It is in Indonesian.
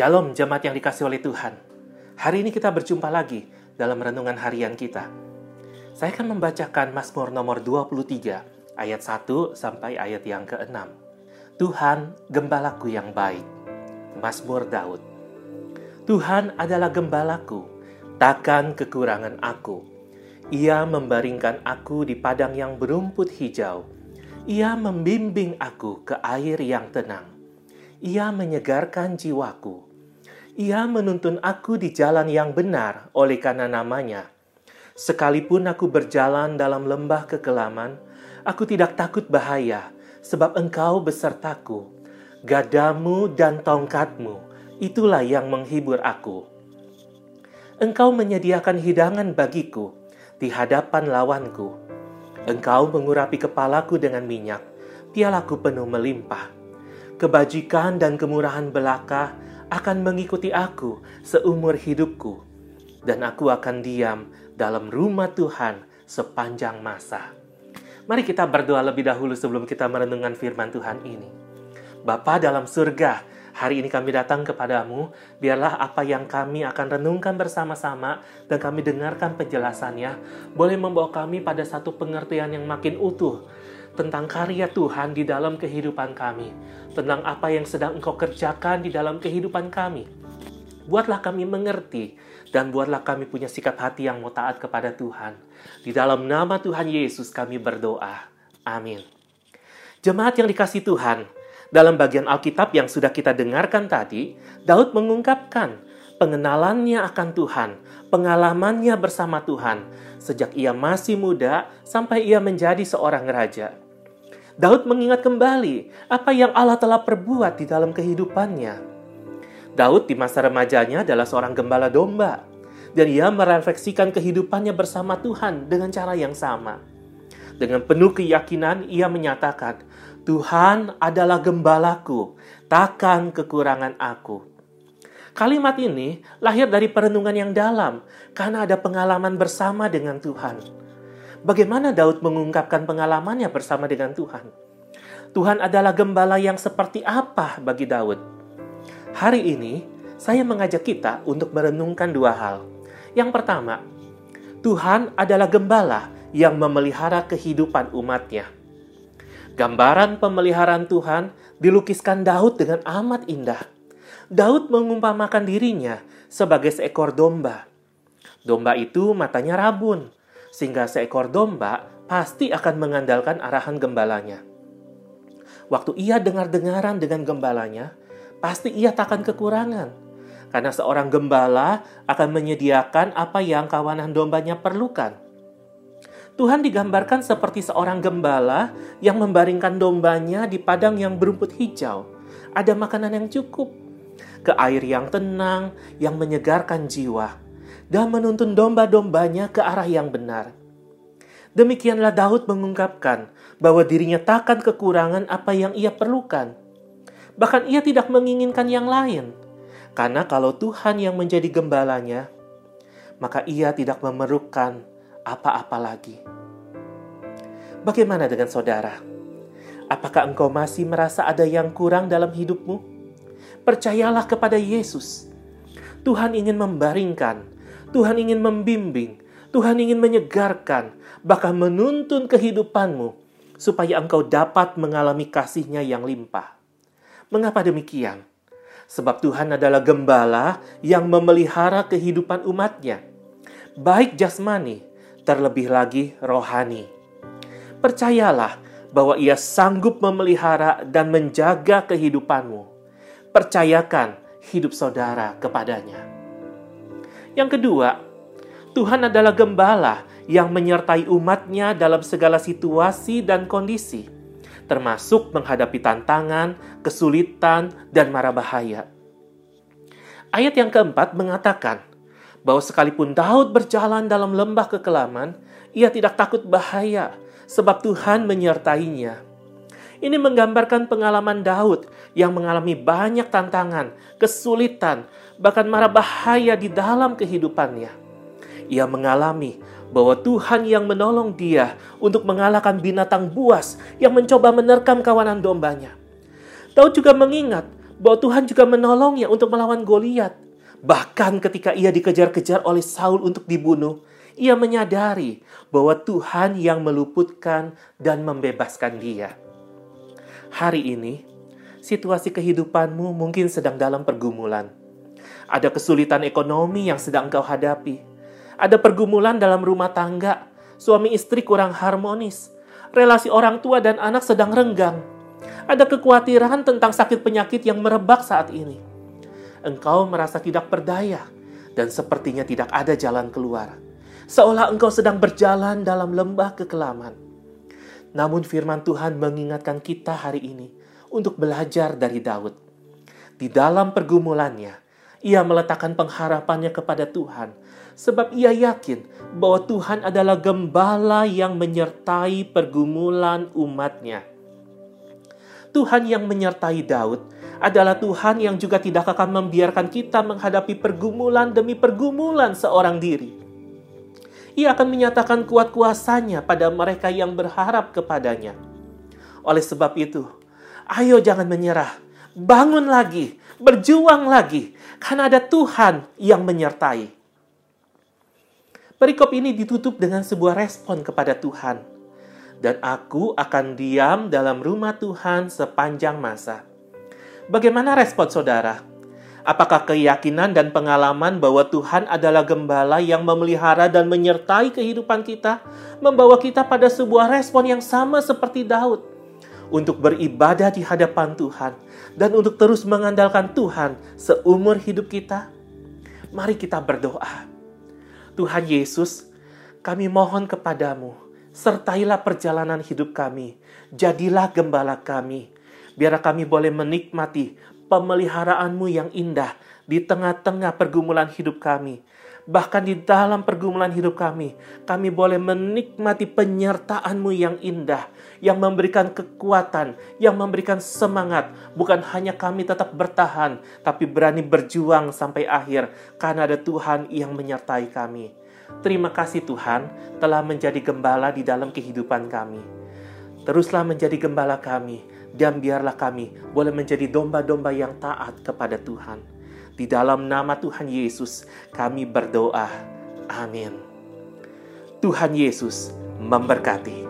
Shalom jemaat yang dikasih oleh Tuhan. Hari ini kita berjumpa lagi dalam renungan harian kita. Saya akan membacakan Mazmur nomor 23 ayat 1 sampai ayat yang ke-6. Tuhan, gembalaku yang baik. Mazmur Daud. Tuhan adalah gembalaku, takkan kekurangan aku. Ia membaringkan aku di padang yang berumput hijau. Ia membimbing aku ke air yang tenang. Ia menyegarkan jiwaku. Ia menuntun aku di jalan yang benar oleh karena namanya. Sekalipun aku berjalan dalam lembah kekelaman, aku tidak takut bahaya, sebab engkau besertaku. Gadamu dan tongkatmu, itulah yang menghibur aku. Engkau menyediakan hidangan bagiku di hadapan lawanku. Engkau mengurapi kepalaku dengan minyak, pialaku penuh melimpah kebajikan dan kemurahan belaka akan mengikuti aku seumur hidupku, dan aku akan diam dalam rumah Tuhan sepanjang masa. Mari kita berdoa lebih dahulu sebelum kita merenungkan firman Tuhan ini. Bapa dalam surga, hari ini kami datang kepadamu, biarlah apa yang kami akan renungkan bersama-sama dan kami dengarkan penjelasannya, boleh membawa kami pada satu pengertian yang makin utuh, tentang karya Tuhan di dalam kehidupan kami, tentang apa yang sedang Engkau kerjakan di dalam kehidupan kami. Buatlah kami mengerti dan buatlah kami punya sikap hati yang mau taat kepada Tuhan. Di dalam nama Tuhan Yesus kami berdoa. Amin. Jemaat yang dikasih Tuhan, dalam bagian Alkitab yang sudah kita dengarkan tadi, Daud mengungkapkan pengenalannya akan Tuhan, pengalamannya bersama Tuhan, sejak ia masih muda sampai ia menjadi seorang raja. Daud mengingat kembali apa yang Allah telah perbuat di dalam kehidupannya. Daud di masa remajanya adalah seorang gembala domba, dan ia merefleksikan kehidupannya bersama Tuhan dengan cara yang sama. Dengan penuh keyakinan, ia menyatakan, "Tuhan adalah gembalaku, takkan kekurangan aku." Kalimat ini lahir dari perenungan yang dalam karena ada pengalaman bersama dengan Tuhan. Bagaimana Daud mengungkapkan pengalamannya bersama dengan Tuhan? Tuhan adalah gembala yang seperti apa bagi Daud? Hari ini saya mengajak kita untuk merenungkan dua hal. Yang pertama, Tuhan adalah gembala yang memelihara kehidupan umatnya. Gambaran pemeliharaan Tuhan dilukiskan Daud dengan amat indah Daud mengumpamakan dirinya sebagai seekor domba. Domba itu matanya rabun, sehingga seekor domba pasti akan mengandalkan arahan gembalanya. Waktu ia dengar-dengaran dengan gembalanya, pasti ia takkan kekurangan. Karena seorang gembala akan menyediakan apa yang kawanan dombanya perlukan. Tuhan digambarkan seperti seorang gembala yang membaringkan dombanya di padang yang berumput hijau. Ada makanan yang cukup, ke air yang tenang, yang menyegarkan jiwa, dan menuntun domba-dombanya ke arah yang benar. Demikianlah Daud mengungkapkan bahwa dirinya takkan kekurangan apa yang ia perlukan. Bahkan ia tidak menginginkan yang lain. Karena kalau Tuhan yang menjadi gembalanya, maka ia tidak memerlukan apa-apa lagi. Bagaimana dengan saudara? Apakah engkau masih merasa ada yang kurang dalam hidupmu? Percayalah kepada Yesus. Tuhan ingin membaringkan, Tuhan ingin membimbing, Tuhan ingin menyegarkan, bahkan menuntun kehidupanmu supaya engkau dapat mengalami kasihnya yang limpah. Mengapa demikian? Sebab Tuhan adalah gembala yang memelihara kehidupan umatnya, baik jasmani, terlebih lagi rohani. Percayalah bahwa ia sanggup memelihara dan menjaga kehidupanmu percayakan hidup saudara kepadanya. Yang kedua, Tuhan adalah gembala yang menyertai umatnya dalam segala situasi dan kondisi, termasuk menghadapi tantangan, kesulitan, dan mara bahaya. Ayat yang keempat mengatakan bahwa sekalipun Daud berjalan dalam lembah kekelaman, ia tidak takut bahaya, sebab Tuhan menyertainya. Ini menggambarkan pengalaman Daud yang mengalami banyak tantangan, kesulitan, bahkan mara bahaya di dalam kehidupannya. Ia mengalami bahwa Tuhan yang menolong dia untuk mengalahkan binatang buas yang mencoba menerkam kawanan dombanya. Daud juga mengingat bahwa Tuhan juga menolongnya untuk melawan Goliat. Bahkan ketika ia dikejar-kejar oleh Saul untuk dibunuh, ia menyadari bahwa Tuhan yang meluputkan dan membebaskan dia. Hari ini, situasi kehidupanmu mungkin sedang dalam pergumulan. Ada kesulitan ekonomi yang sedang engkau hadapi. Ada pergumulan dalam rumah tangga, suami istri kurang harmonis, relasi orang tua dan anak sedang renggang. Ada kekhawatiran tentang sakit penyakit yang merebak saat ini. Engkau merasa tidak berdaya dan sepertinya tidak ada jalan keluar seolah engkau sedang berjalan dalam lembah kekelaman. Namun firman Tuhan mengingatkan kita hari ini untuk belajar dari Daud. Di dalam pergumulannya, ia meletakkan pengharapannya kepada Tuhan sebab ia yakin bahwa Tuhan adalah gembala yang menyertai pergumulan umatnya. Tuhan yang menyertai Daud adalah Tuhan yang juga tidak akan membiarkan kita menghadapi pergumulan demi pergumulan seorang diri. Ia akan menyatakan kuat kuasanya pada mereka yang berharap kepadanya. Oleh sebab itu, ayo jangan menyerah. Bangun lagi, berjuang lagi, karena ada Tuhan yang menyertai. Perikop ini ditutup dengan sebuah respon kepada Tuhan. Dan aku akan diam dalam rumah Tuhan sepanjang masa. Bagaimana respon saudara? Apakah keyakinan dan pengalaman bahwa Tuhan adalah gembala yang memelihara dan menyertai kehidupan kita membawa kita pada sebuah respon yang sama seperti Daud untuk beribadah di hadapan Tuhan dan untuk terus mengandalkan Tuhan seumur hidup kita? Mari kita berdoa. Tuhan Yesus, kami mohon kepadamu, sertailah perjalanan hidup kami, jadilah gembala kami, biar kami boleh menikmati pemeliharaanmu yang indah di tengah-tengah pergumulan hidup kami. Bahkan di dalam pergumulan hidup kami, kami boleh menikmati penyertaanmu yang indah, yang memberikan kekuatan, yang memberikan semangat. Bukan hanya kami tetap bertahan, tapi berani berjuang sampai akhir, karena ada Tuhan yang menyertai kami. Terima kasih Tuhan telah menjadi gembala di dalam kehidupan kami. Teruslah menjadi gembala kami, dan biarlah kami boleh menjadi domba-domba yang taat kepada Tuhan. Di dalam nama Tuhan Yesus, kami berdoa. Amin. Tuhan Yesus memberkati.